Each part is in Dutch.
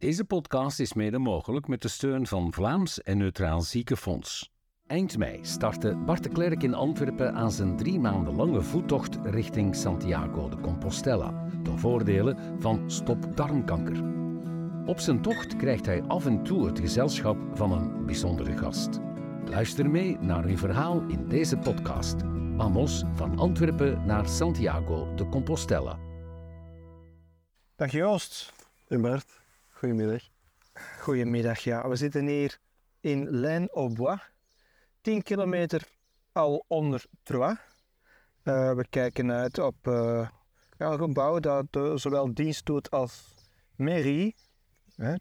Deze podcast is mede mogelijk met de steun van Vlaams en Neutraal Ziekenfonds. Eind mei startte Bart de Klerk in Antwerpen aan zijn drie maanden lange voettocht richting Santiago de Compostela, ten voordele van Stop Darmkanker. Op zijn tocht krijgt hij af en toe het gezelschap van een bijzondere gast. Luister mee naar uw verhaal in deze podcast. Amos van Antwerpen naar Santiago de Compostela. Dag Joost. Bart, goedemiddag. Goedemiddag, ja. We zitten hier in Laine-au-Bois, 10 kilometer al onder Troyes. Uh, we kijken uit op uh, ja, een gebouw dat uh, zowel dienst doet als mairie, hè,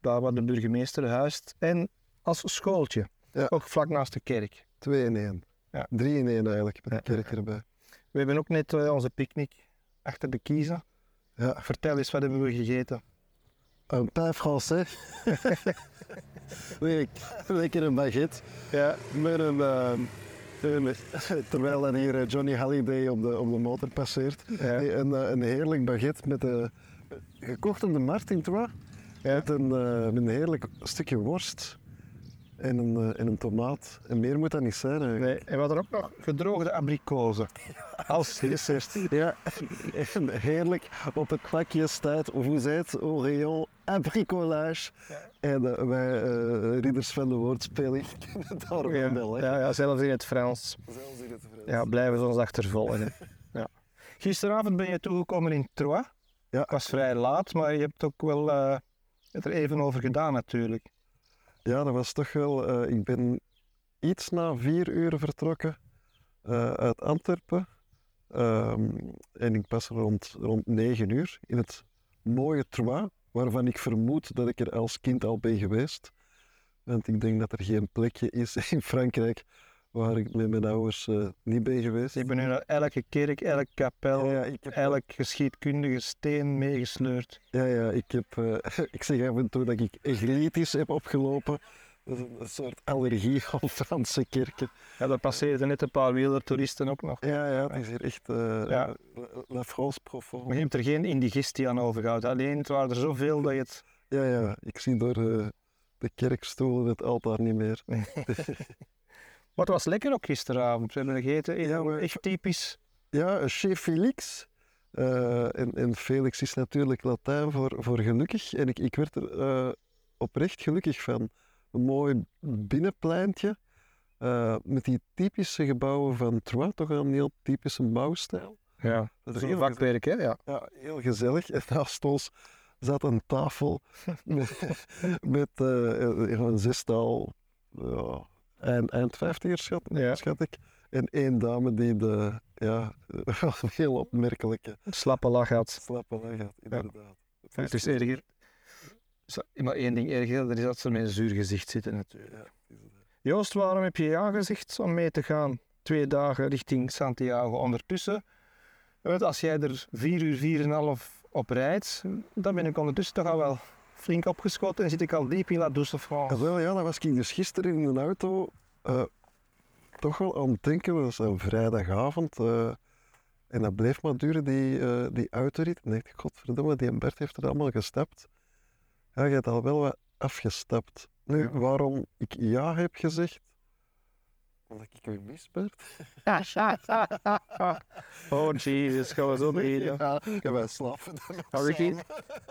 daar waar de burgemeester huist, en als schooltje, Ja. ook vlak naast de kerk. Twee in één. Ja. Drie in één eigenlijk, met de kerk erbij. We hebben ook net eh, onze picknick achter de kiezen. Ja, Vertel eens, wat hebben we gegeten? Een pain français. nee, lekker een baguette. Ja, Met een, eh, een- terwijl dan hier eh, Johnny Halliday op de, op de motor passeert. ja. Nee, een, eh, een heerlijk baguette met de, gekocht op de markt in Troyes. Ja. Met, een, eh, met een heerlijk stukje worst en een, eh, en een tomaat. En meer moet dat niet zijn eigenlijk. Nee, en we hadden ook nog gedroogde abrikozen. Als dessert. Ja, en heerlijk. Op het kwakje staat, vous êtes au rayon abricolage. Ja. En eh, wij, eh, ridders van de woordspeling, kennen daar Ja, wel. hè. ja, ja, zelfs in het Frans. Zelfs in het Frans. Ja, blijven ze ons achtervolgen. ja. Gisteravond ben je toegekomen in Troyes. Ja. Het was vrij laat, maar je hebt ook wel het er even over gedaan natuurlijk. Ja, dat was toch wel... eh, ik ben iets na vier uur vertrokken eh, uit Antwerpen. Ehm, en ik pas rond, rond negen uur in het mooie Troyes, waarvan ik vermoed dat ik er als kind al ben geweest. Want ik denk dat er geen plekje is in Frankrijk waar ik met mijn ouders eh, niet ben geweest. Ik ben nu naar elke kerk, elke kapel, ja, heb, elk geschiedkundige steen meegesleurd. ja, ja, ik, heb, eh, ik zeg af en toe dat ik eglitis heb opgelopen. Dat is een, soort allergie aan Franse kerken. Ja, daar passeerden net een paar wielertoeristen ook nog. Ja, ja, het is hier echt eh, Ja. la- France profonde. Maar je hebt er geen indigestie aan overgehouden. Alleen het waren er zoveel dat je het... Ja, ja, ik zie door eh, de kerkstoelen het altaar niet meer. Maar het was lekker ook gisteravond. We hebben gegeten Ja, maar- echt typisch. Ja, chef Felix. Eh, en, en Felix is natuurlijk Latijn voor, voor gelukkig. En ik, ik werd er eh, oprecht gelukkig van. Een mooi binnenpleintje. eh, met die typische gebouwen van Troyes, toch een heel typische bouwstijl. Ja, Dat is heel een vakwerk, hè? Ja. Ja, heel gezellig. En naast ons zat een tafel met, met een zestal, ja, eind, eind vijftigers schat, Ja. schat ik. En één dame die de, ja, heel opmerkelijke slappe lach had. slappe lach had, inderdaad. Het is erger. Zo, Maar één ding erger, dat is dat ze met een zuur gezicht zitten natuurlijk. Ja, eh, Joost, waarom heb je ja gezegd om mee te gaan? Twee dagen richting Santiago. Ondertussen, weet, als jij er vier uur, vier en een half op rijdt, dan ben ik ondertussen toch al wel flink opgeschoten en zit ik al diep in La Douce Ja, France. wel, ja, dat was ik dus gisteren in de auto eh, toch wel aan het denken. Dat was een vrijdagavond. eh, en dat bleef maar duren, die, eh, die autorit. En ik dacht, godverdomme, die Bert heeft er allemaal gestapt. Ja, je hebt al wel wat afgestapt. Nu, waarom ik ja heb gezegd? Omdat ik u mis, Bert. Oh jezus, gaan we zo beginnen. Ja, ja, wij slapen dan nog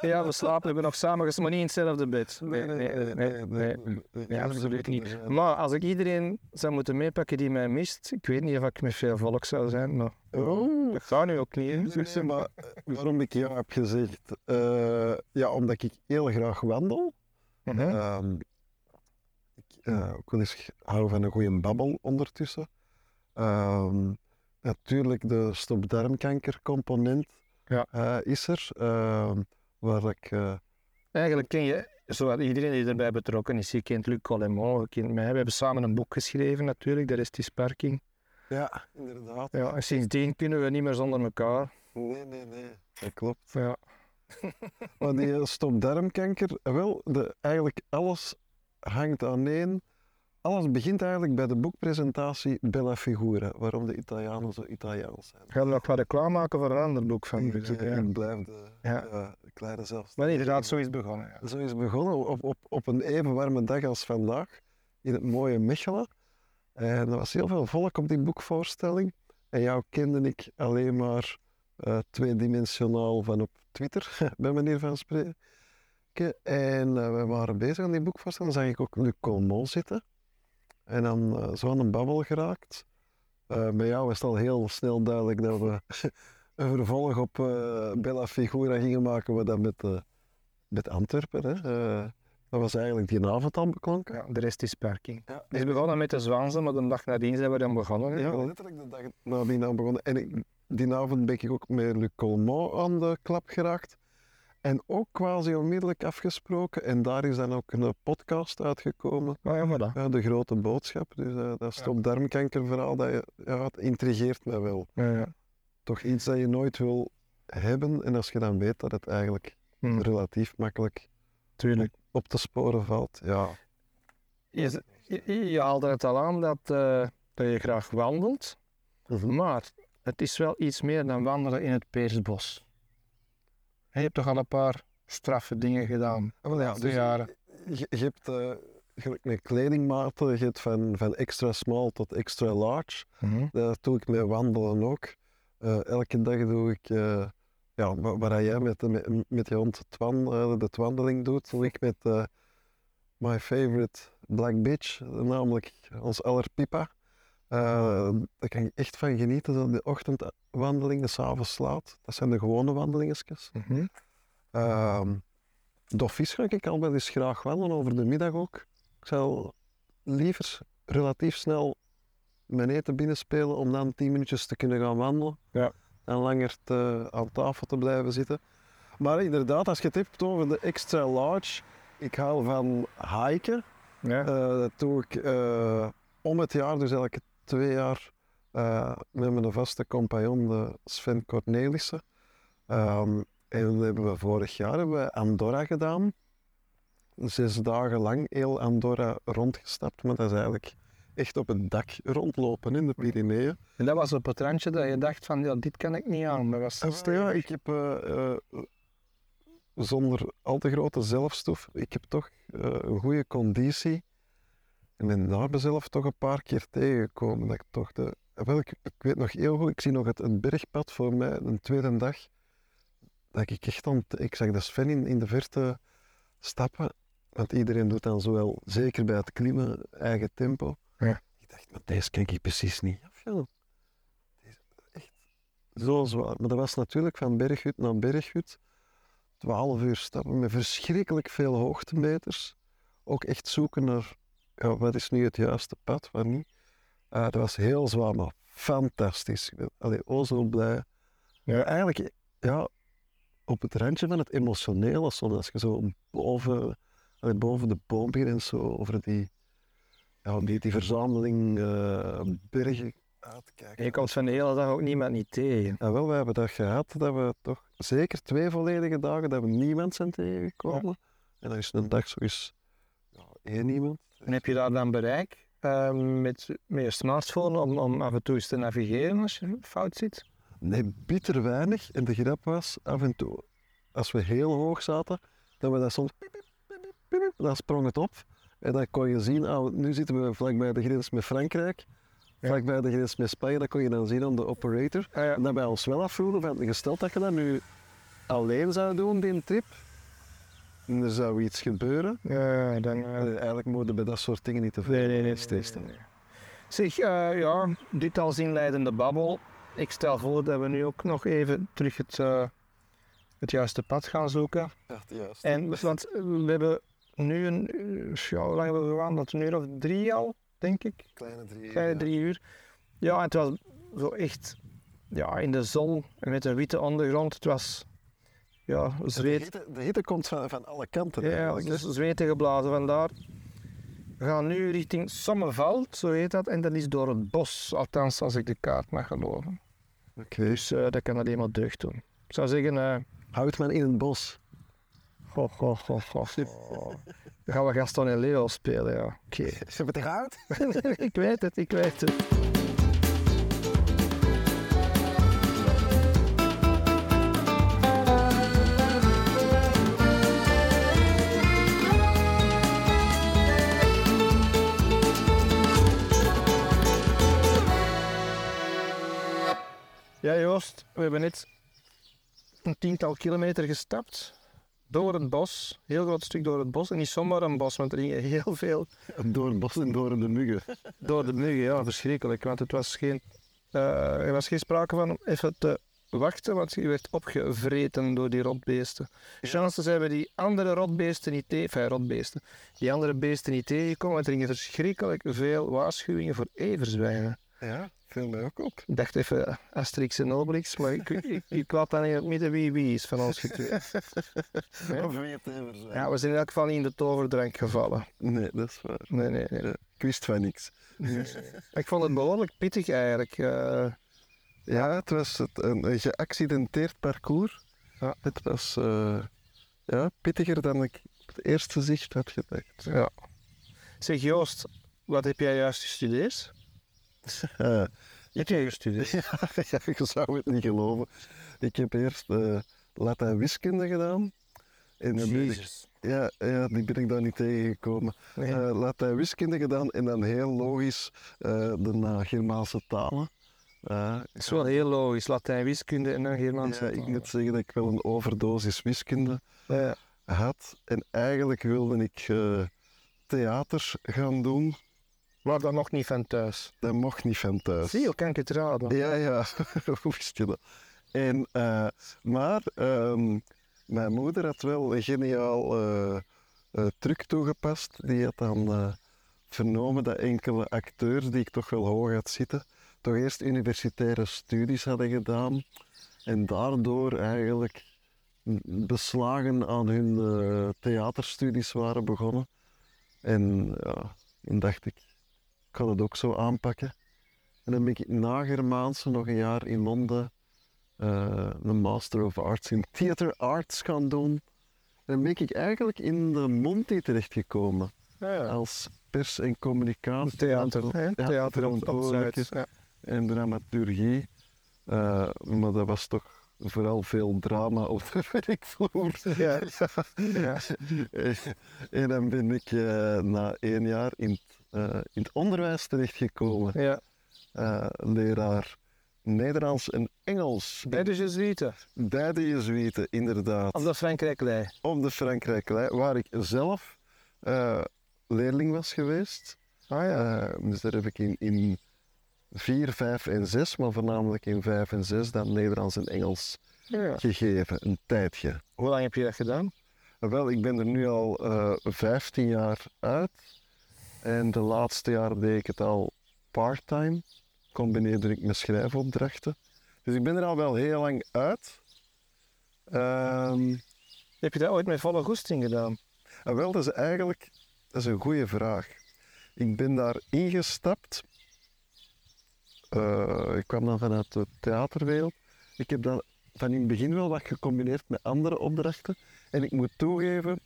Ja, we slapen, we hebben nog samen maar niet in hetzelfde bed. Nee, nee, nee. nee, nee. nee, Nee, absoluut niet. Ja. Maar als ik iedereen zou moeten meepakken die mij mist, ik weet niet of ik met veel volk zou zijn, maar Oh, dat gaat nu ook niet. Nee, nee, maar eh, waarom ik ja heb gezegd? Eh, ja, omdat ik heel graag wandel. Mhm. Ehm, eh, ook wel eens hou van een goede babbel ondertussen. Ehm, natuurlijk, de stopdarmkanker-component Ja. eh, is er. ehm, waar ik. eh, Eigenlijk ken je, zowat iedereen die erbij betrokken is, je kent Luc Collemont, je kent mij. We hebben samen een boek geschreven natuurlijk, de rest is parking. ja, inderdaad. Ja, en sindsdien kunnen we niet meer zonder elkaar. Nee, nee, nee. Dat klopt. Ja. Maar die eh, stopdarmkanker, eh, wel, de, eigenlijk alles hangt aan één alles begint eigenlijk bij de boekpresentatie Bella Figura, waarom de Italianen zo Italiaans zijn. Gaan we nog wat reclame maken voor een ander boek van Ik, Ja. ik blijf de, Ja. ja. de kleine zelfs. Maar inderdaad, zo is het begonnen. Ja. Zo is begonnen op, op, op een even warme dag als vandaag in het mooie Mechelen. En er was heel veel volk op die boekvoorstelling. En jou kende ik alleen maar eh, tweedimensionaal van op Twitter, bij manier van spreken. En eh, we waren bezig aan die. Dan zag ik ook Luc zitten. En dan eh, zo aan een babbel geraakt. Eh bij jou was het al heel snel duidelijk dat we een vervolg op Bella Figura gingen maken, we dat met, met Antwerpen. Hè. Dat was eigenlijk die avond al beklonken. Ja, de rest is parking. Ja, Het is begonnen met de Zwaanzen, maar de dag nadien zijn we dan begonnen. Ja, letterlijk de dag nadien aan begonnen. En ik, die avond ben ik ook met Luc Colmont aan de klap geraakt. En ook quasi onmiddellijk afgesproken. En daar is dan ook een podcast uitgekomen. Ja, dat. Ja, de grote boodschap. Dus eh, dat stop-darmkankerverhaal, dat, je- ja, het intrigeert mij wel. Ja, ja. Toch iets dat je nooit wil hebben. En als je dan weet dat het eigenlijk Hm, relatief makkelijk tuurlijk. op te sporen valt. Ja, Je, je, je haalde het al aan dat, eh, dat je graag wandelt, maar het is wel iets meer dan wandelen in het Peersbos. Je hebt toch al een paar straffe dingen gedaan wel ja, de dus jaren. je, je hebt eh, met kledingmaten, je hebt van, van extra small tot extra large. Mhm. Dat doe ik met wandelen ook. Eh, elke dag doe ik, eh, ja, wa- waar jij met, met, met je hond Twan eh, de wandeling doet, doe ik met eh, my favorite black bitch, namelijk ons aller Pipa. Eh, daar kan ik echt van genieten, zo de ochtendwandeling, de s'avonds laat. Dat zijn de gewone wandelingetjes. Mhm. Ehm Doffies ga ik al wel eens graag wandelen, over de middag ook. Ik zal liever relatief snel mijn eten binnenspelen om dan 10 minuutjes te kunnen gaan wandelen. Ja. En langer te, aan tafel te blijven zitten. Maar inderdaad, als je het hebt over de extra large, ik hou van hiken. Ja. Eh, dat doe ik eh, om het jaar, dus elke twee jaar, eh, met mijn vaste compagnon, de Sven Cornelissen. Ehm, en hebben we vorig jaar hebben we Andorra gedaan. Zes dagen lang heel Andorra rondgestapt, maar dat is eigenlijk echt op het dak rondlopen in de Pyreneeën. En dat was op het randje dat je dacht van, ja, dit kan ik niet aan. Dat was ja, ik heb eh, eh, zonder al te grote zelfstof, ik heb toch een goede conditie. En ben daar mezelf toch een paar keer tegengekomen. Dat ik toch de, wel, ik, ik weet nog heel goed, ik zie nog het, het bergpad voor mij, een tweede dag. Dat ik echt aan, het- ik zag de Sven in, in de verte stappen. Want iedereen doet dan zowel, zeker bij het klimmen, eigen tempo. Ja. Ik dacht, maar deze kan ik precies niet. Deze is echt zo zwaar. Maar dat was natuurlijk van berghut naar berghut. 12 uur stappen met verschrikkelijk veel hoogtemeters. Ook echt zoeken naar ja, wat is nu het juiste pad, wat niet. Eh, dat was heel zwaar, maar fantastisch. Ik ben allee, oh zo blij. Ja. Eigenlijk, ja, op het randje van het emotionele, soms als je zo boven, allee, boven de boom begint en zo over die, ja, die, die verzameling eh, bergen uitkijkt. Je komt van de hele dag ook niemand niet tegen. Ja, wel, we hebben dat gehad, dat we toch zeker twee volledige dagen dat we niemand zijn tegengekomen. En dan is een dag zo eens ja, één iemand. En heb je daar dan bereik eh, met, met je smartphone om, om af en toe eens te navigeren als je fout zit? Nee, bitter weinig. En de grap was, af en toe, als we heel hoog zaten, dat we dat soms... Dan sprong het op. En dan kon je zien, ah, nu zitten we vlakbij de grens met Frankrijk. Ja. Vlakbij de grens met Spanje, dat kon je dan zien aan de operator. Ah, ja. En dat wij ons wel afvroegen, van, gesteld dat je dat nu alleen zou doen, die trip, en er zou iets gebeuren. Ja, dan... eh, Eh, Eigenlijk moeten we bij dat soort dingen niet te veel Nee, nee, nee. stesten. nee, nee. Zeg, eh, ja, dit als inleidende babbel. Ik stel voor dat we nu ook nog even terug het, eh, het juiste pad gaan zoeken. Ja, juist. En, want we hebben nu een, uur- ja, hoe lang hebben we gewandeld? Een uur of drie al, denk ik. Kleine drie. Kleine ja. drie uur. Ja, en het was zo echt ja, in de zon en met een witte ondergrond. Het was ja, De zweet, hitte, de hitte komt van, van alle kanten. ja, dus zweten geblazen. Vandaar. We gaan nu richting Sommerveld, zo heet dat. En dat is door het bos, althans als ik de kaart mag geloven. Oké. Dus eh, dat kan alleen maar deugd doen. Ik zou zeggen, eh Houdt men in het bos. Goh, goh, goh, goh, goh. gaan we Gaston en Leo spelen, ja. Oké. Ze het eruit? ik weet het, ik weet het. Ja, Joost, we hebben net een tiental kilometer gestapt. Door het bos, heel groot stuk door het bos. En niet zomaar een bos, want er gingen heel veel Door het bos en door de muggen. door de muggen. Ja, verschrikkelijk. Want het was geen, eh, er was geen sprake van om even te wachten, want je werd opgevreten door die rotbeesten. Chance zijn we die andere rotbeesten niet tegen, enfin, rotbeesten, die andere beesten niet tegengekomen, want er gingen verschrikkelijk veel waarschuwingen voor everzwijnen. Ja, viel mij ook op. Ik dacht even Asterix en Obelix, maar ik, ik, ik laat dan in het midden wie wie is van ons getweet. Ja. Of zijn. Ja, we zijn in elk geval niet in de toverdrank gevallen. Nee, dat is waar. Nee, nee, nee. Ja, ik wist van niks. Ik vond het behoorlijk pittig eigenlijk. eh. Ja, het was het, een, een geaccidenteerd parcours. Ja. Het was eh, ja, pittiger dan ik op het eerste zicht had gedacht. ja. Zeg Joost, wat heb jij juist gestudeerd? Eh, Heb jij gestudeerd? ja, ja, je zou het niet geloven. Ik heb eerst eh Latijn wiskunde gedaan. En dan ben ik, ja, ja, die ben ik daar niet tegengekomen. Nee. Eh Latijn wiskunde gedaan en dan heel logisch de uh, Germaanse talen. Ja, Dat is wel heel logisch, Latijn, wiskunde en dan Germaanse ja, ik moet zeggen dat ik wel een overdosis wiskunde Ja, had. En eigenlijk wilde ik theater gaan doen. Maar dan nog niet van thuis. Dat mocht niet van thuis. Zie je, kan ik het raden? Ja, ja, hoe wist je dat? En, eh, maar ehm, mijn moeder had wel een geniaal eh, eh, truc toegepast. Die had dan vernomen dat enkele acteurs die ik toch wel hoog had zitten, toch eerst universitaire studies hadden gedaan. En daardoor eigenlijk beslagen aan hun theaterstudies waren begonnen. En ja, dan dacht ik, ik ga het ook zo aanpakken. En dan ben ik na Germaanse nog een jaar in Londen eh, een Master of Arts in Theater Arts gaan doen. En dan ben ik eigenlijk in de Monty terechtgekomen Ja, ja. als pers- en communicatie. Theater, Theater Zuid. Ja. en dramaturgie. Eh, maar dat was toch vooral veel drama op de werkvloer. Ja. Ja. en dan ben ik eh, na één jaar in het, eh, in het onderwijs terechtgekomen. ja. Eh, leraar Nederlands en Engels. Bij de Jezuïeten, Bij de Jezuïeten, inderdaad. op de Frankrijklei. Op de Frankrijklei, waar ik zelf eh, leerling was geweest. Ah ja. Dus daar heb ik in, in 4, 5 en 6, maar voornamelijk in 5 en 6, dan Nederlands en Engels ja. gegeven, een tijdje. Hoe lang heb je dat gedaan? Wel, ik ben er nu al eh 15 jaar uit. En de laatste jaar deed ik het al part-time. Combineerde ik mijn schrijfopdrachten. Dus ik ben er al wel heel lang uit. Ehm, Heb je dat ooit met volle goesting gedaan? en wel, dat is eigenlijk dat is een goede vraag. Ik ben daar ingestapt. Eh, ik kwam dan vanuit de theaterwereld. Ik heb dat van in het begin wel wat gecombineerd met andere opdrachten. En ik moet toegeven,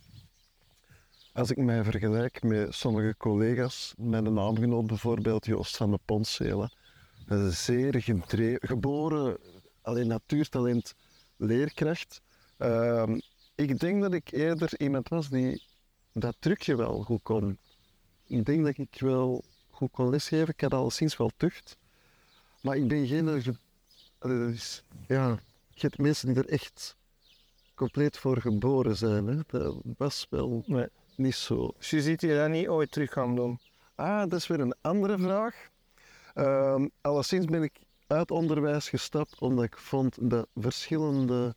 als ik mij vergelijk met sommige collega's, mijn naamgenoot bijvoorbeeld Joost van de een zeer gedreven, geboren, alleen natuurtalent, leerkracht. Ehm, ik denk dat ik eerder iemand was die dat trucje wel goed kon. Ik denk dat ik wel goed kon lesgeven. Ik had al sinds wel tucht. Maar ik ben geen... is- ja, je hebt mensen die er echt compleet voor geboren zijn. Hè. Dat was wel Nee. Niet zo. Dus je ziet je dat niet ooit terug gaan doen? Ah, dat is weer een andere vraag. Ehm alleszins ben ik uit onderwijs gestapt omdat ik vond dat verschillende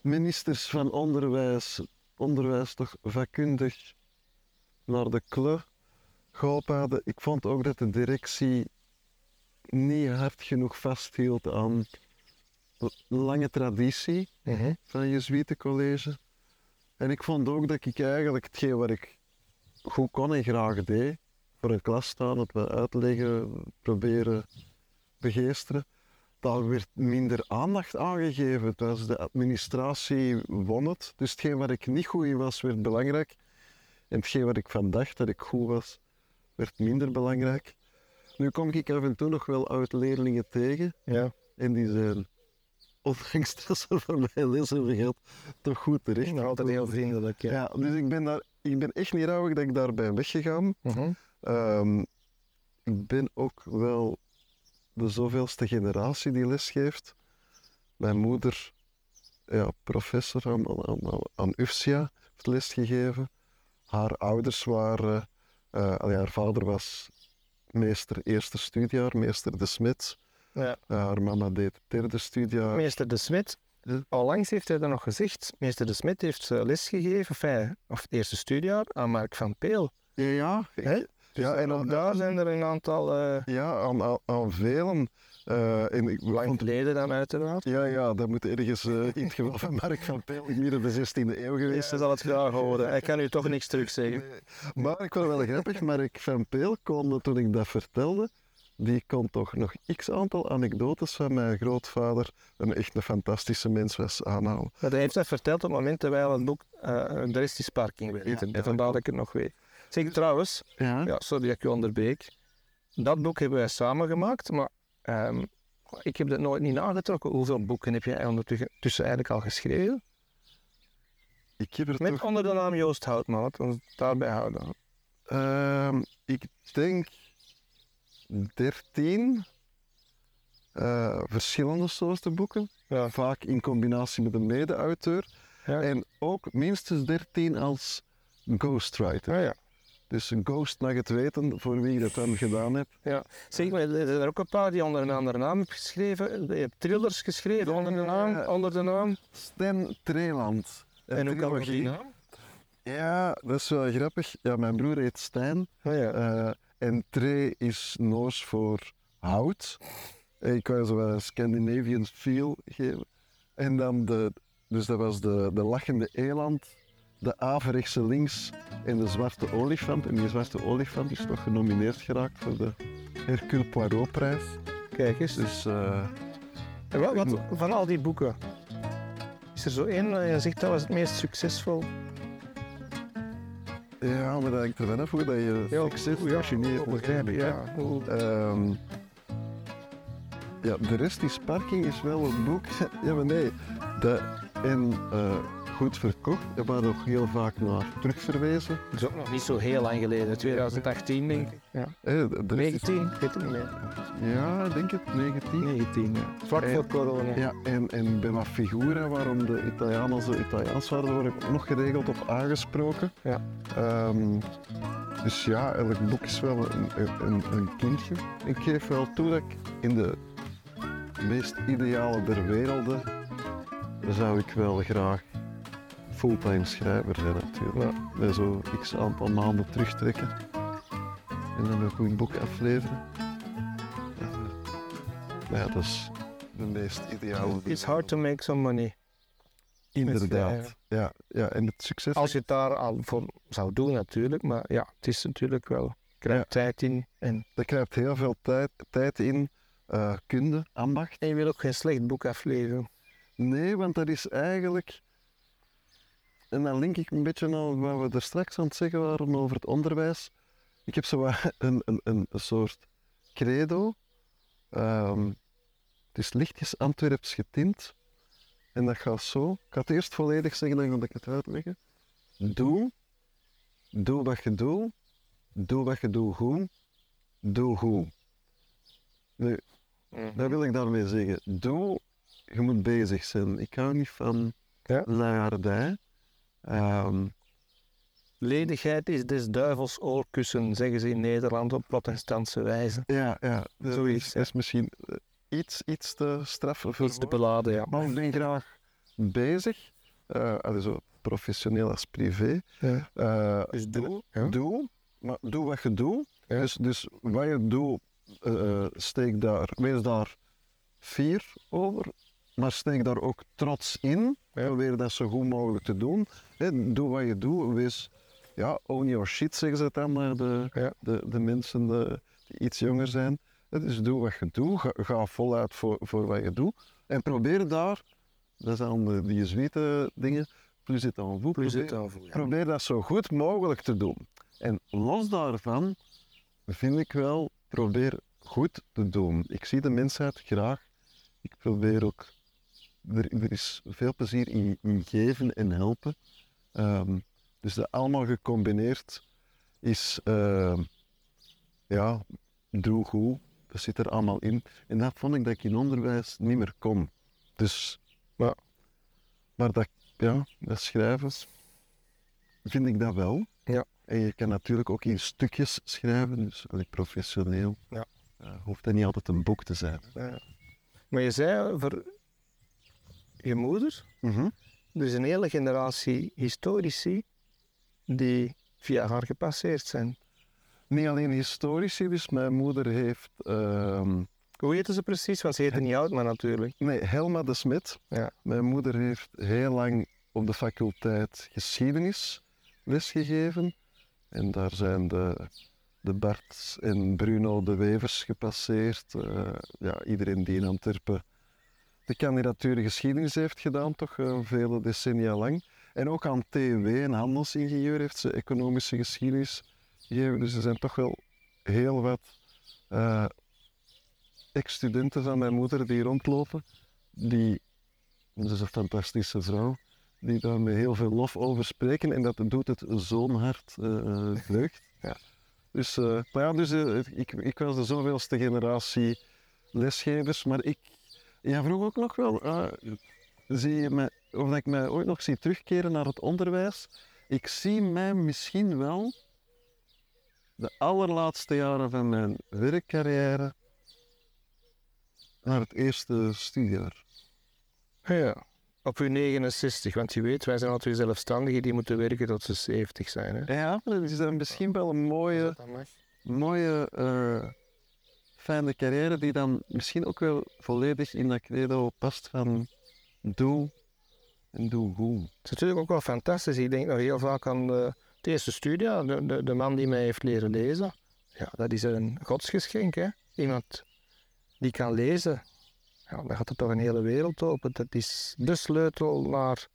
ministers van onderwijs, onderwijs toch vakkundig naar de kle geholpen hadden. Ik vond ook dat de directie niet hard genoeg vasthield aan de lange traditie van het Jezuïetencollege. En ik vond ook dat ik eigenlijk hetgeen wat ik goed kon en graag deed, voor een klas staan, het wat uitleggen, proberen begeesteren, daar werd minder aandacht aan gegeven. Dus de administratie won het. Dus hetgeen wat ik niet goed in was, werd belangrijk. En hetgeen wat ik van dacht dat ik goed was, werd minder belangrijk. Nu kom ik af en toe nog wel oud-leerlingen tegen. Ja. En die zijn, ondanks dat ze voor mij les hebben gehad, toch goed terecht. Nog altijd heel vriendelijk. Ja. Ja, dus ik ben, daar, ik ben echt niet rouwig dat ik daar ben weggegaan. Mhm. Ehm, ik ben ook wel de zoveelste generatie die lesgeeft. Mijn moeder, ja, professor aan, aan, aan, UFSIA, heeft lesgegeven. Haar ouders waren, allee, haar vader was meester eerste studiejaar, meester De Smit. Ja. Eh, haar mama deed het derde studiejaar. Meester De Smit, Ja. onlangs heeft hij dat nog gezegd. Meester De Smit heeft eh, lesgegeven, enfin, of het eerste studiejaar, aan Mark van Peel. Ja, ja. Hè? ja en Ook aan, daar zijn er een aantal eh ja, aan, aan, aan velen. Eh, en ik lang geleden dan uiteraard. Ja, ja, dat moet ergens eh, in het geval van Mark van Peel midden de 16e eeuw geweest Meester zal het graag horen. Hij kan u toch niks terug zeggen. Nee, Maar ik het wel grappig, Mark van Peel kon, toen ik dat vertelde, die kon toch nog x aantal anekdotes van mijn grootvader, een echt een fantastische mens was, aanhalen. Maar hij heeft dat verteld op het moment dat wij het boek uh, de Restis Parking werkten. Ja, en vandaar dat ik het nog weet. Zeg trouwens, Ja? ja, sorry dat ik je onderbreek. Dat boek hebben wij samen gemaakt, maar ehm, ik heb dat nooit niet nagetrokken. Hoeveel boeken heb jij ondertussen eigenlijk al geschreven? Ik heb er Met toch... onder de naam Joost Houtman, laten we het daarbij houden. Ehm, ik denk 13 eh, verschillende soorten boeken, Ja. vaak in combinatie met een mede-auteur. Ja. En ook minstens 13 als ghostwriter. Ja, ja. Dus een ghost mag het weten voor wie dat dan gedaan heeft. Zeg maar, er zijn er ook een paar die onder een andere naam hebben geschreven. Je hebt thrillers geschreven onder de naam. Ja. Onder de naam. Stan Treeland. En hoe kan die naam? Ja, dat is wel grappig. Ja, mijn broer heet Stijn. Oh, ja. eh, en Tre is Noors voor hout. Eh, Ik wou zo wel een Scandinavian feel geven. En dan de, dus dat was de, de lachende eland, de averechtse links en de zwarte olifant. En die zwarte olifant is toch genomineerd geraakt voor de Hercule Poirot-prijs. Kijk eens. Dus eh, En wat, wat, van al die boeken, is er zo één dat je zegt dat was het meest succesvol? Ja, maar dat hangt er wel af hoe dat je succes ja, hoe begrijp ik, ja. Ehm, ja, de rest is Parking is wel een boek. ja, maar nee. De, en eh, goed verkocht. Er wordt ook heel vaak naar terugverwezen. Dat is ook nog niet zo heel lang geleden, 2018 denk ik. Ja. Eh, de- de rest is- 19, ik weet het niet meer. ja, ik denk het, 19. 19, ja. Vlak voor corona. Ja, en, en bij La Figura, waarom de Italianen zo Italiaans waren, word ik ook nog geregeld op aangesproken. Ja. Ehm, dus ja, elk boek is wel een, een, een kindje. Ik geef wel toe dat ik in de meest ideale der werelden zou ik wel graag fulltime schrijver zijn natuurlijk. Met zo x aantal maanden terugtrekken en dan een goed boek afleveren. Ja, ja, dat is de meest ideale. It's hard to make some money. Inderdaad. Ja, ja, en het succes. Als je het daar al voor zou doen natuurlijk, maar ja, het is natuurlijk wel, krijgt Ja. tijd in. En, Er krijgt heel veel tijd, tijd in, eh, kunde, ambacht. en je wil ook geen slecht boek afleveren. Nee, want dat is eigenlijk. En dan link ik een beetje aan wat we er straks aan het zeggen waren over het onderwijs. Ik heb zo een, een, een, soort credo. Ehm, het is lichtjes Antwerps getint. En dat gaat zo. Ik ga het eerst volledig zeggen, dan ga ik het uitleggen. Doe. Doe wat je doet. Doe wat je doet goed. Doe goed. Nu, dat wil ik daarmee zeggen. Doe, je moet bezig zijn. Ik hou niet van Ja. Ehm, Ledigheid is des duivels oorkussen, zeggen ze in Nederland op protestantse wijze. ja, ja. Dat Zoiets, is, is misschien eh, iets, iets te straffer voor Iets te beladen, ja. Maar ik ben graag bezig. zo professioneel als privé. Ja. Eh, Dus doe. Ja. Doe, maar doe wat je doet. Ja. Dus, dus wat je doet, steek daar, wees daar fier over, maar steek daar ook trots in. Probeer dat zo goed mogelijk te doen. Doe wat je doet, wees, ja, own your shit, zeggen ze het dan naar de, Ja. de, de mensen de- die iets jonger zijn. Hè, Dus doe wat je doet, ga, ga voluit voor, voor wat je doet. En probeer daar, dat zijn de, die jezuïte dingen, plus het aan vous. Plus het. Probeer dat zo goed mogelijk te doen. En los daarvan vind ik wel, probeer goed te doen. Ik zie de mensheid graag. Ik probeer ook, er, er is veel plezier in, in geven en helpen. Ehm, dus dat allemaal gecombineerd is, ehm, ja, doe goed. Dat zit er allemaal in. En dat vond ik dat ik in onderwijs niet meer kon. Dus, Ja. maar dat, ja, dat schrijven vind ik dat wel. Ja. En je kan natuurlijk ook in stukjes schrijven, dus professioneel. Ja. Eh, hoeft dat niet altijd een boek te zijn. Ja. Maar je zei voor je moeder, Mhm. is een hele generatie historici die via haar gepasseerd zijn. Niet alleen historici, dus mijn moeder heeft ehm, Hoe heette ze precies? Want ze heette niet oud, maar natuurlijk. Nee, Helma de Smet. Ja. Mijn moeder heeft heel lang op de faculteit geschiedenis lesgegeven. En daar zijn de, de Bart en Bruno de Wevers gepasseerd. Eh, ja, iedereen die in Antwerpen de kandidatuur geschiedenis heeft gedaan, toch eh, vele decennia lang. En ook aan TW, een handelsingenieur, heeft ze economische geschiedenis gegeven. Dus er zijn toch wel heel wat eh, ex-studenten van mijn moeder die rondlopen. Die, dat is een fantastische vrouw, die daar met heel veel lof over spreken. En dat doet het zo'n hart eh vreugd. Ja. Dus, maar ja, dus ik, ik was de zoveelste generatie lesgevers. Maar ik ja, vroeg ook nog wel, eh, zie je mij, of dat ik mij ooit nog zie terugkeren naar het onderwijs. Ik zie mij misschien wel de allerlaatste jaren van mijn werkcarrière naar het eerste studiejaar. Ja. Op uw 69, want je weet, wij zijn altijd zelfstandigen die moeten werken tot ze 70 zijn. Hè? Ja, dat is dan misschien wel een mooie, mooie eh, fijne carrière die dan misschien ook wel volledig in dat credo past van doe en doe goed. Het is natuurlijk ook wel fantastisch. Ik denk nog heel vaak aan de, het eerste studie, de, de, man die mij heeft leren lezen. Ja, dat is een godsgeschenk, hè. Iemand die kan lezen. Ja, dan gaat er toch een hele wereld open. Dat is de sleutel naar...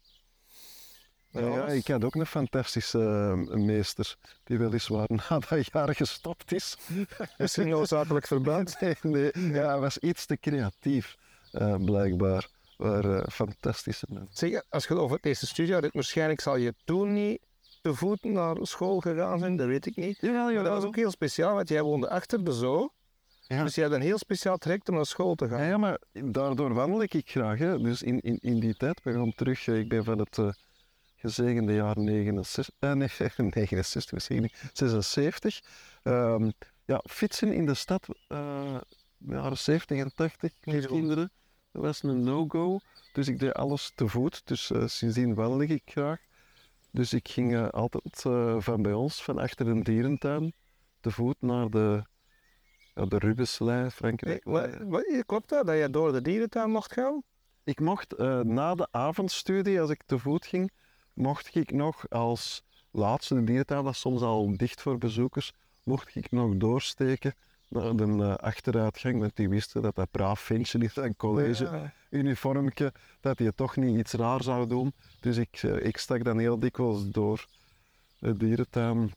Ja, ja, ik had ook een fantastische eh, meester die weliswaar na dat jaar gestopt is. Misschien noodzakelijk verband. Nee, nee, ja, hij was iets te creatief, eh, blijkbaar. Maar eh, fantastische mensen. Zeg, als je over het eerste studiejaar hebt, waarschijnlijk zal je toen niet te voet naar school gegaan zijn, dat weet ik niet. Jawel, Maar dat was ook heel speciaal, want jij woonde achter de zoo. Ja. Dus je had een heel speciaal traject om naar school te gaan. Ja, ja, maar daardoor wandel ik graag. Hè. Dus in, in, in die tijd, we gaan terug, ik ben van het gezegende jaar 69, eh, nee, 69, wat zeg ik niet, 76. Ehm, ja, fietsen in de stad, eh jaren 70 en 80, Niet zo. kinderen, dat was een no-go. Dus ik deed alles te voet, dus eh, sindsdien wandel ik graag. Dus ik ging eh, altijd van bij ons, van achter een dierentuin, te voet naar de, de Rubenslei, Frankrijk. Wa- Klopt dat, dat je door de dierentuin mocht gaan? Ik mocht na de avondstudie, als ik te voet ging, mocht ik nog als laatste, de dierentuin was soms al dicht voor bezoekers, mocht ik nog doorsteken naar de eh, achteruitgang, want die wisten dat dat braaf ventje in zijn college Ja. uniformke, dat hij toch niet iets raar zou doen. Dus ik, eh, ik stak dan heel dikwijls door de dierentuin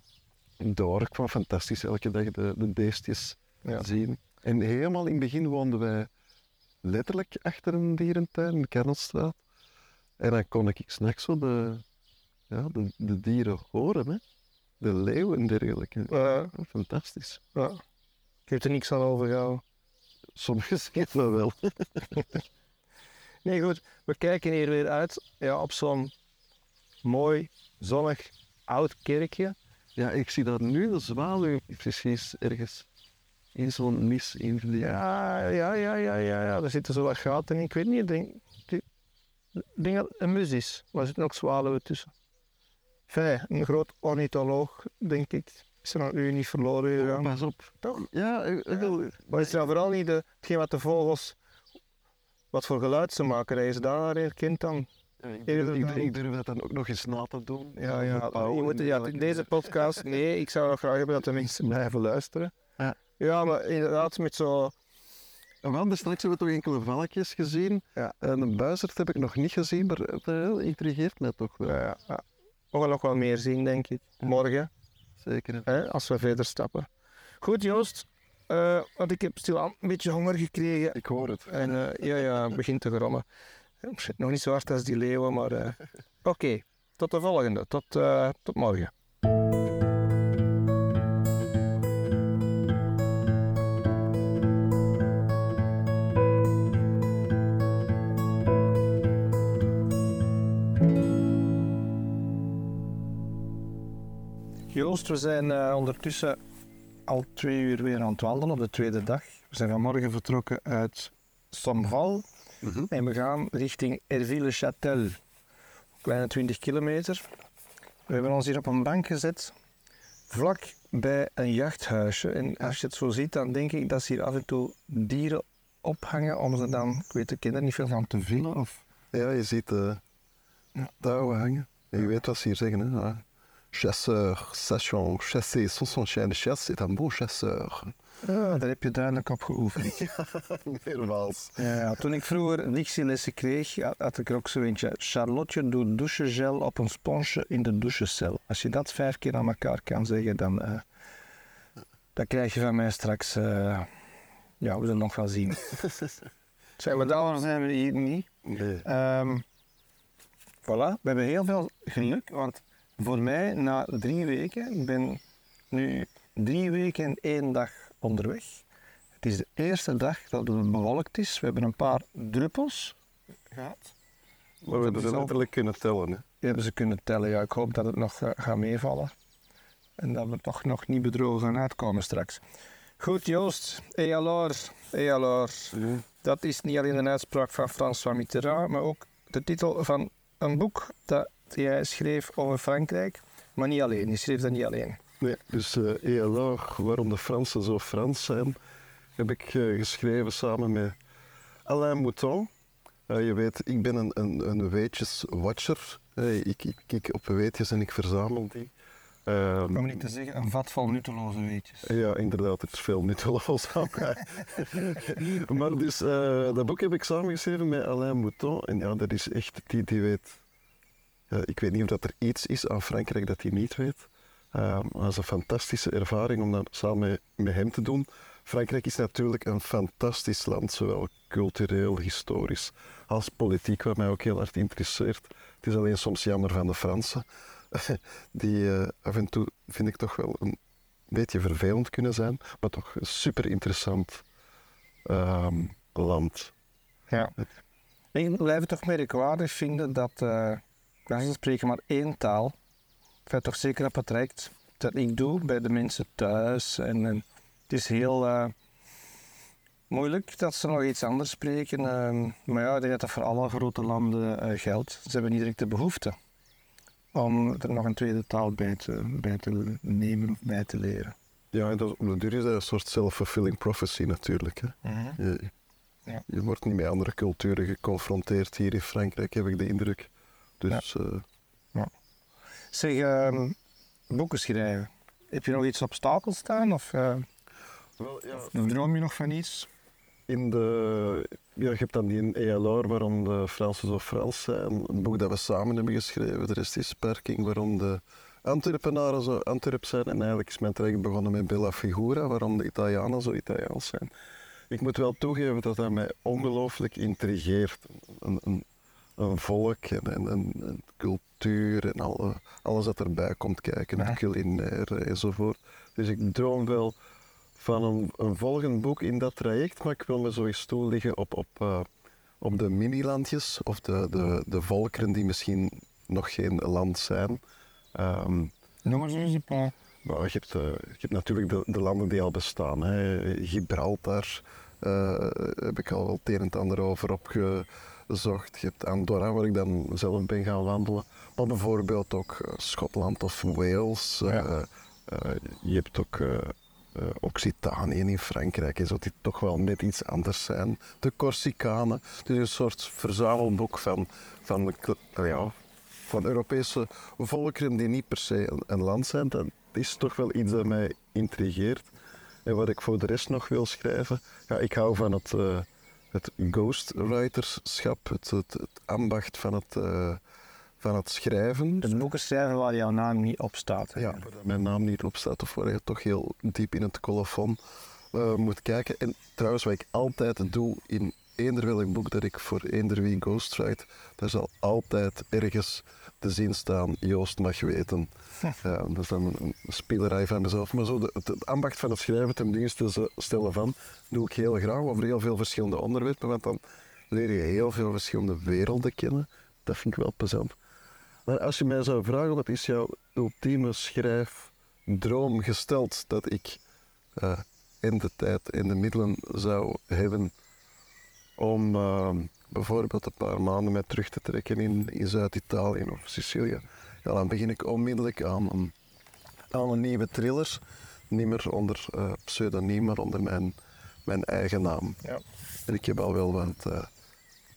door. Ik vond fantastisch elke dag de, de beestjes Ja. zien. En helemaal in het begin woonden wij letterlijk achter een dierentuin in de Kernelstraat. En dan kon ik s'nachts zo de, ja, de, de dieren horen, hè. de leeuwen en dergelijke. Ja, Fantastisch. ja. Ik heb er niks aan overgehouden. Sommigen zeggen dat wel. Nee, goed. We kijken hier weer uit ja, op zo'n mooi, zonnig, oud kerkje. Ja, ik zie dat nu, de zwaluw, precies ergens in zo'n mis invliegen. Ja, ja, ja, ja, ja, ja. Daar zitten zo wat gaten in. Ik weet niet, ik denk, ik denk dat het een mus is. Maar er zitten ook zwaluwen tussen. Fijn, een groot ornitholoog, denk ik. Is er aan u niet verloren gegaan. Pas op. Toch? Ja, ik- ik wil- Maar is er dan vooral niet de, hetgeen wat de vogels, wat voor geluid ze maken, je ze daar herkent dan? ja, ik, durf, ik, durf dat dan ook nog eens na te doen. Ja, ja. Je moet, ja deze podcast, nee, ik zou nog graag hebben dat de mensen blijven luisteren. Ja. Ja, maar inderdaad, met zo Wel, dus straks hebben we toch enkele valkjes gezien. Ja. En een buizerd heb ik nog niet gezien, maar het eh, intrigeert mij toch wel. Ja, ja. We gaan nog wel meer zien, denk ik. Morgen, Zeker. hè, als we verder stappen. Goed, Joost. eh, want ik heb stilaan een beetje honger gekregen. Ik hoor het. En eh, ja, ja, het begint te grommen. Nog niet zo hard als die leeuwen, maar eh, oké. Tot de volgende. Tot, tot morgen. Joost, we zijn eh, ondertussen al twee uur weer aan het wandelen op de tweede dag. We zijn vanmorgen vertrokken uit Somval en we gaan richting Herville-Châtel. Kleine 20 kilometer. We hebben ons hier op een bank gezet, vlak bij een jachthuisje. En als je het zo ziet, dan denk ik dat ze hier af en toe dieren ophangen om ze dan, ik weet, ken er niet veel van te villen. Of... Ja, je ziet de Ja. touwen hangen. En je weet wat ze hier zeggen, hè? Ah, Chasseur, sachant chasser sans son chien de chasse, est un bon chasseur. Ah, daar heb je duidelijk op geoefend. Meermaals. Ja, ja, toen ik vroeger dictielessen kreeg, had- ik er ook zo eentje. Charlotte doet douchegel op een sponsje in de douchecel. Als je dat vijf keer aan elkaar kan zeggen, dan, eh, dan krijg je van mij straks... eh, ja, we zullen nog wel zien. Zijn we daar, zijn we hier niet. Nee. Ehm voilà, we hebben heel veel geluk, want voor mij na drie weken, ik ben nu drie weken en één dag onderweg. Het is de eerste dag dat het bewolkt is. We hebben een paar druppels gehad. Maar we hebben ze letterlijk kunnen tellen. Hè? Die hebben ze kunnen tellen. Ja, ik hoop dat het nog eh, gaat meevallen. En dat we toch nog niet bedrogen gaan uitkomen straks. Goed, Joost. Et alors? Dat is niet alleen een uitspraak van François Mitterrand, maar ook de titel van een boek dat hij schreef over Frankrijk. Maar niet alleen, hij schreef dat niet alleen. Nee, dus eh alors, waarom de Fransen zo Frans zijn, heb ik eh, geschreven samen met Alain Mouton. Eh, je weet, ik ben een, een, een weetjeswatcher. Eh, ik, ik kijk op weetjes en ik verzamel die. Ehm, Om niet te zeggen, een vat vol nutteloze weetjes. Ja, inderdaad, er is veel nutteloos aan maar dus, eh, dat boek heb ik samengeschreven met Alain Mouton. En ja, dat is echt, die, die weet... ja, ik weet niet of dat er iets is aan Frankrijk dat hij niet weet. Uh, dat is een fantastische ervaring om dat samen met, met hem te doen. Frankrijk is natuurlijk een fantastisch land, zowel cultureel, historisch als politiek, wat mij ook heel hard interesseert. Het is alleen soms jammer van de Fransen, die eh, af en toe, vind ik toch wel een beetje vervelend kunnen zijn, maar toch een super interessant ehm, land. Ja. Ik blijf het toch merkwaardig vinden dat, uh, wij spreken maar één taal. Ik vind toch zeker dat het reikt dat ik doe bij de mensen thuis. En, en het is heel uh, moeilijk dat ze nog iets anders spreken. Uh, maar ja, ik denk dat dat voor alle grote landen uh, geldt. Ze hebben niet direct de behoefte om er nog een tweede taal bij te, bij te nemen of bij te leren. Ja, en dat, op de duur is dat een soort self-fulfilling prophecy natuurlijk. Hè. Mm -hmm. je, ja. je, wordt niet met andere culturen geconfronteerd hier in Frankrijk, heb ik de indruk. Dus, ja. ja. Zeg, uh, boeken schrijven. Heb je nog iets op stapel staan? Of, uh, Wel, ja. of droom je nog van iets? In de, ja, je hebt dan die ELR, waarom de Fransen zo Frans zijn. Een boek dat we samen hebben geschreven. De rest is Perking, waarom de Antwerpenaren zo Antwerp zijn. En eigenlijk is mijn traject begonnen met Bella Figura, waarom de Italianen zo Italiaans zijn. Ik moet wel toegeven dat dat mij ongelooflijk intrigeert. Een, een, een volk en, en, en, cultuur en alle, alles dat erbij komt kijken, het culinaire enzovoort. Dus ik droom wel van een, een, volgend boek in dat traject, maar ik wil me zo eens toeliggen op, op, uh, op de minilandjes of de, de, de volkeren die misschien nog geen land zijn. Um, Noem maar eens een paar. Nou, je, hebt, uh, je hebt natuurlijk de, de, landen die al bestaan. Hè. Gibraltar uh, heb ik al het een en ander over opgezocht. Je hebt Andorra, waar ik dan zelf ben gaan wandelen. Maar bijvoorbeeld ook uh, Schotland of Wales. Ja. je hebt ook uh, Occitanië in Frankrijk, en zo, die toch wel net iets anders zijn. De Corsicanen. Dus een soort verzamelboek van, van, ja, van Europese volkeren die niet per se een, een land zijn. Dat is toch wel iets dat mij intrigeert. En wat ik voor de rest nog wil schrijven, ja, ik hou van het, uh, het ghostwriterschap, het, het, het ambacht van het, uh, van het schrijven. Het boeken schrijven waar jouw naam niet op staat. Hè? Ja, waar mijn naam niet op staat of waar je toch heel diep in het colofon uh, moet kijken. En trouwens, wat ik altijd doe in eender welk boek dat ik voor eender wie ghostwrite, daar zal altijd ergens te zien staan, Joost mag weten. Ja, dat is dan een, spelerij van mezelf. Maar zo de, het, ambacht van het schrijven ten dienste stellen van, doe ik heel graag over heel veel verschillende onderwerpen, want dan leer je heel veel verschillende werelden kennen. Dat vind ik wel plezant. Maar als je mij zou vragen, wat is jouw ultieme schrijfdroom gesteld dat ik uh, in de tijd en de middelen zou hebben om uh, bijvoorbeeld een paar maanden met terug te trekken in, in Zuid-Italië of Sicilië. Ja, dan begin ik onmiddellijk aan een, aan een nieuwe thriller. Niet meer onder uh, pseudoniem, maar onder mijn, mijn eigen naam. Ja. En ik heb al wel wat uh,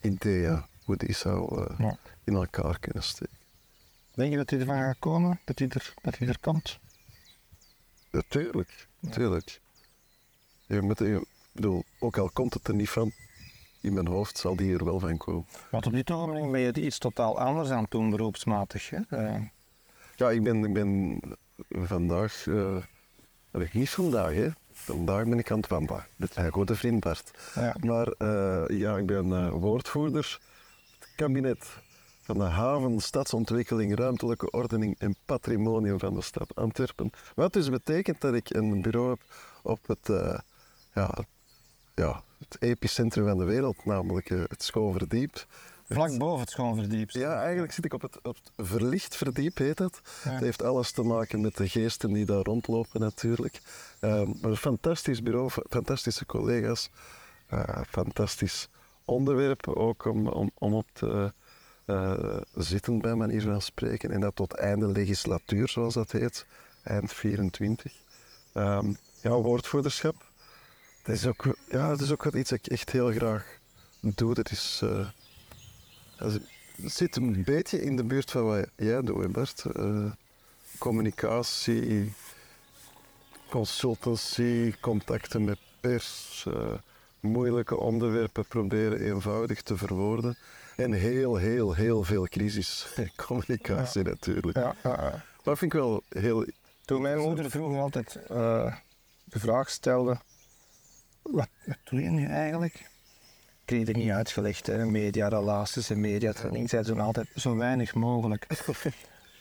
ideeën hoe die zou uh, ja. in elkaar kunnen steken. Denk je dat hij ervan gaat komen? Dat hij er, dat hij er komt? Natuurlijk, natuurlijk. Je moet, je, bedoel, ook al komt het er niet van, in mijn hoofd zal die er wel van komen. Want op dit ogenblik ben je iets totaal anders aan het doen, beroepsmatig. Hè? Uh. Ja, ik ben, ik ben vandaag, uh, niet vandaag, hè. Vandaag ben ik aan het wandelen met mijn goede vriend Bart. Ja. Maar uh, ja, ik ben woordvoerder het kabinet van de haven, stadsontwikkeling, ruimtelijke ordening en patrimonium van de stad Antwerpen. Wat dus betekent dat ik een bureau heb op het, ja, ja, het epicentrum van de wereld, namelijk uh, het Schoonverdiep. Vlak boven het Schoonverdiep. Ja, eigenlijk zit ik op het, op het verlicht verdiep, heet. Ja. Het heeft alles te maken met de geesten die daar rondlopen natuurlijk. Um, maar een fantastisch bureau, fantastische collega's, uh, fantastisch onderwerp ook om, om, om op te uh, zitten, bij manier van spreken. En dat tot einde legislatuur, zoals dat heet, eind 24. Um, ja, woordvoerderschap dat is ook, ja, dat is ook iets dat ik echt heel graag doe. Dat is, uh, het zit een beetje in de buurt van wat jij doet, Bert. Uh, communicatie, consultancy, contacten met pers, uh, moeilijke onderwerpen proberen eenvoudig te verwoorden. En heel, heel, heel veel crisiscommunicatie ja. natuurlijk. Ja, ja, Dat vind ik wel heel... Toen mijn moeder vroeger altijd de vraag stelde wat, doe je nu eigenlijk? Ik kreeg het niet uitgelegd, hè. mediarelaties en mediatraining. Zij doen altijd zo weinig mogelijk.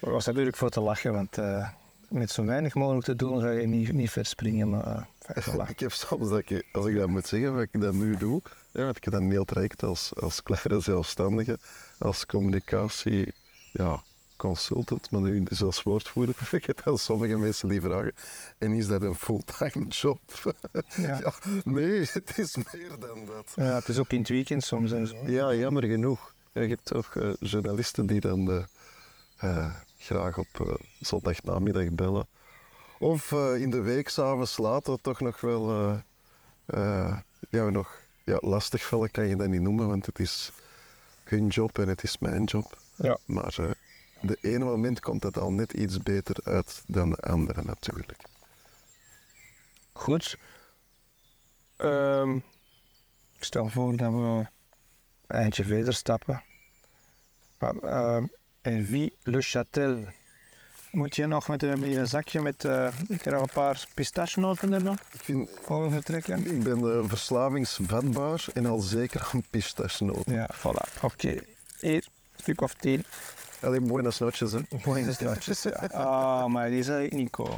Maar was natuurlijk voor te lachen, want uh, met zo weinig mogelijk te doen ga je niet, niet verspringen. Maar, uh, ik heb soms dat ik, als ik dat moet zeggen, wat ik dat nu doe, ja, want ik heb dat een heel traject als, als kleine zelfstandige, als communicatie, ja, consultant, maar nu dus als woordvoerder. Ik heb wel sommige mensen die vragen, en is dat een fulltime job? Ja. ja. nee, het is meer dan dat. Ja, het is ook in het weekend soms en zo. Ja, jammer genoeg. je hebt ook uh, journalisten die dan uh, uh, graag op zondagnamiddag bellen. Of in de week, s'avonds later, toch nog wel ja, nog, ja, lastig vallen kan je dat niet noemen, want het is hun job en het is mijn job. Ja. Maar de ene moment komt het al net iets beter uit dan de andere natuurlijk. Goed. Um, ik stel voor dat we een eindje verder stappen. Uh, en wie le Châtel? Moet je nog met een, een zakje met uh, ik een paar pistachenoten er nog? Ik vind, voor vertrekken? Ik ben uh, verslavingsvatbaar en al zeker aan pistachenoten. Ja, voilà. Oké. Okay. Stuk of tien. Alleen buenas noches, hè? Buenas noches. Ah, maar die zou ik niet komen.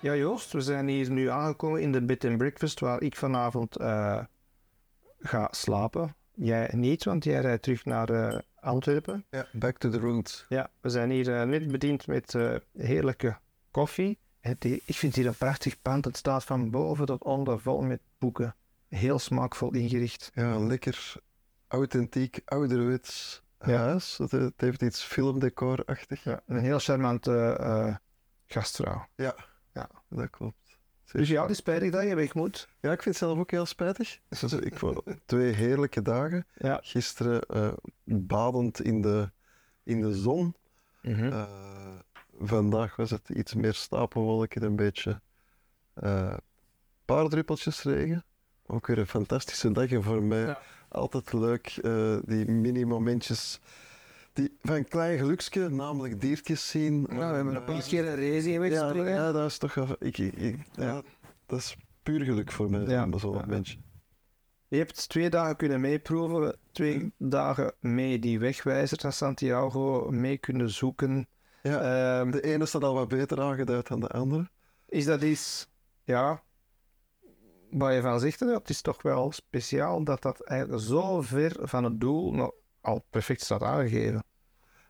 Ja, Joost, we zijn hier nu aangekomen in de Bit and Breakfast, waar ik vanavond uh, ga slapen. Jij niet, want jij rijdt terug naar uh, Antwerpen. Ja, back to the roots. Ja, we zijn hier uh, net bediend met uh, heerlijke koffie. Het, ik vind hier een prachtig pand. Het staat van boven tot onder vol met boeken. Heel smaakvol ingericht. Ja, lekker authentiek, ouderwets huis. Het, het, heeft iets filmdecorachtig. Ja, een heel charmante gastvrouw. Ja. ja. dat klopt. Dus ja, het is spijtig dat je weg moet. Ja, ik vind het zelf ook heel spijtig. Dus ik vond twee heerlijke dagen. Ja. Gisteren eh, badend in de, in de zon. Mhm. Eh, vandaag was het iets meer stapelwolken, een beetje eh paar druppeltjes regen. Ook weer een fantastische dag en voor mij Ja. altijd leuk, die mini-momentjes die, van een klein geluksje, namelijk diertjes zien. Nou, we hebben een paar keer een race in ja, ja, dat is toch ik, ja, dat is puur geluk voor mij, Ja. zo'n Ja. Je hebt twee dagen kunnen meeproeven, twee dagen mee die wegwijzer naar Santiago mee kunnen zoeken. Ja, Ehm, de ene staat al wat beter aangeduid dan de andere. is dat iets, ja, waar je van zegt, het is toch wel speciaal dat dat eigenlijk zo ver van het doel al perfect staat aangegeven.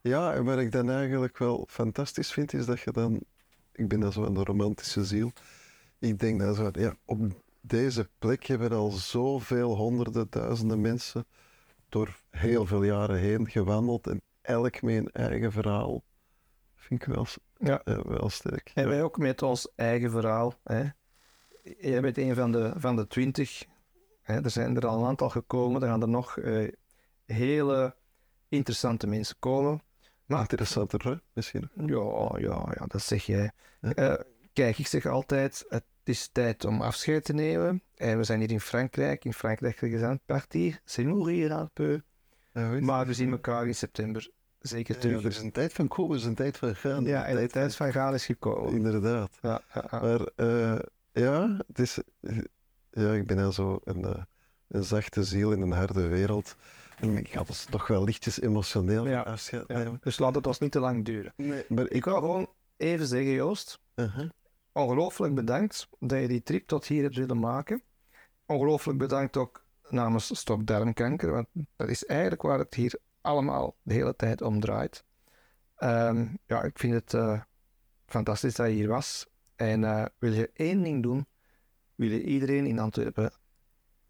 Ja, en wat ik dan eigenlijk wel fantastisch vind, is dat je dan... Ik ben dan zo een romantische ziel. Ik denk dat zo, ja, op deze plek hebben al zoveel honderden, duizenden mensen door heel veel jaren heen gewandeld en elk met een eigen verhaal. Vind ik wel, Ja. eh, wel sterk. En Ja. wij ook met ons eigen verhaal. Hè. Jij bent een van de, van de twintig. Hè. Er zijn er al een aantal gekomen. Er gaan er nog eh, hele interessante mensen komen. Maar Interessanter, hè? misschien. ja, ja, ja, dat zeg jij. Eh, kijk, ik zeg altijd, het is tijd om afscheid te nemen. En we zijn hier in Frankrijk, in Frankrijk de gezantpartie. C'est mourir un peu. Ja. Maar we zien elkaar in september zeker Ja, terug. er is een tijd van komen, er is een tijd van gaan. Ja, en de tijd van gaan is gekomen. Inderdaad. Ja, ja, ja. Maar eh, ja, het is, ja, ik ben dan zo een, eh, een zachte ziel in een harde wereld. Ik ga dus toch wel lichtjes emotioneel Ja, afscheid Ja, nemen. Dus laat het ons niet te lang duren. Nee, maar Ik ik... wil gewoon even zeggen, Joost, Uh-huh. ongelooflijk bedankt dat je die trip tot hier hebt willen maken. Ongelooflijk bedankt ook namens Stop Darmkanker, want dat is eigenlijk waar het hier allemaal de hele tijd om draait. Ehm, ja, ik vind het eh, fantastisch dat je hier was. En eh, wil je één ding doen, wil je iedereen in Antwerpen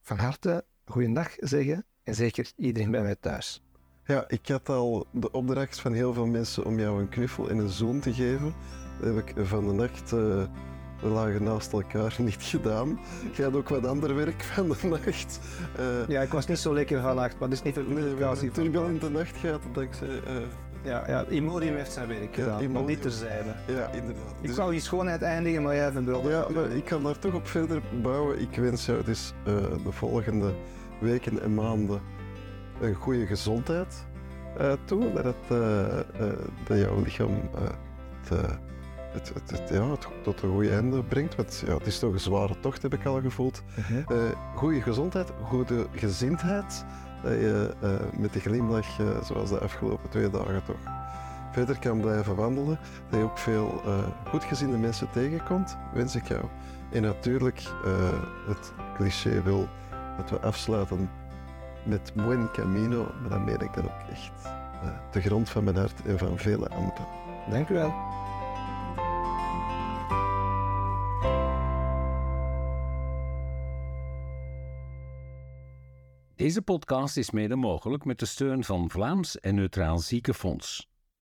van harte goeiedag zeggen en zeker iedereen bij mij thuis. Ja, ik had al de opdracht van heel veel mensen om jou een knuffel en een zoen te geven. Dat heb ik van de nacht... eh, we lagen naast elkaar niet gedaan. Je had ook wat ander werk van de nacht. Eh, Ja, ik was niet zo lekker vannacht, maar dat is niet nee, we hebben een een turbulente nacht gehad, dankzij... eh, Ja, ja, Imodium heeft zijn werk Ja, gedaan, maar Imodium. niet terzijde. ja, inderdaad. Ik Dus- wou die schoonheid eindigen, maar jij vindt wel... Ja, maar ik kan daar toch op verder bouwen. Ik wens jou dus de volgende weken en maanden een goede gezondheid eh, toe. Dat, het, eh, eh, dat jouw lichaam het, het, het, het- ja, het tot een goede einde brengt. Want ja, het is toch een zware tocht, heb ik al gevoeld. Mhm. Goede gezondheid, goede gezindheid. Dat je met de glimlach, zoals de afgelopen twee dagen, toch verder kan blijven wandelen. Dat je ook veel goedgezinde mensen tegenkomt, wens ik jou. En natuurlijk, het cliché wil dat we afsluiten met Buen Camino, maar dan meen ik dat ook echt. eh, de grond van mijn hart en van vele anderen. Dank u wel. Deze podcast is mede mogelijk met de steun van Vlaams en Neutraal Ziekenfonds.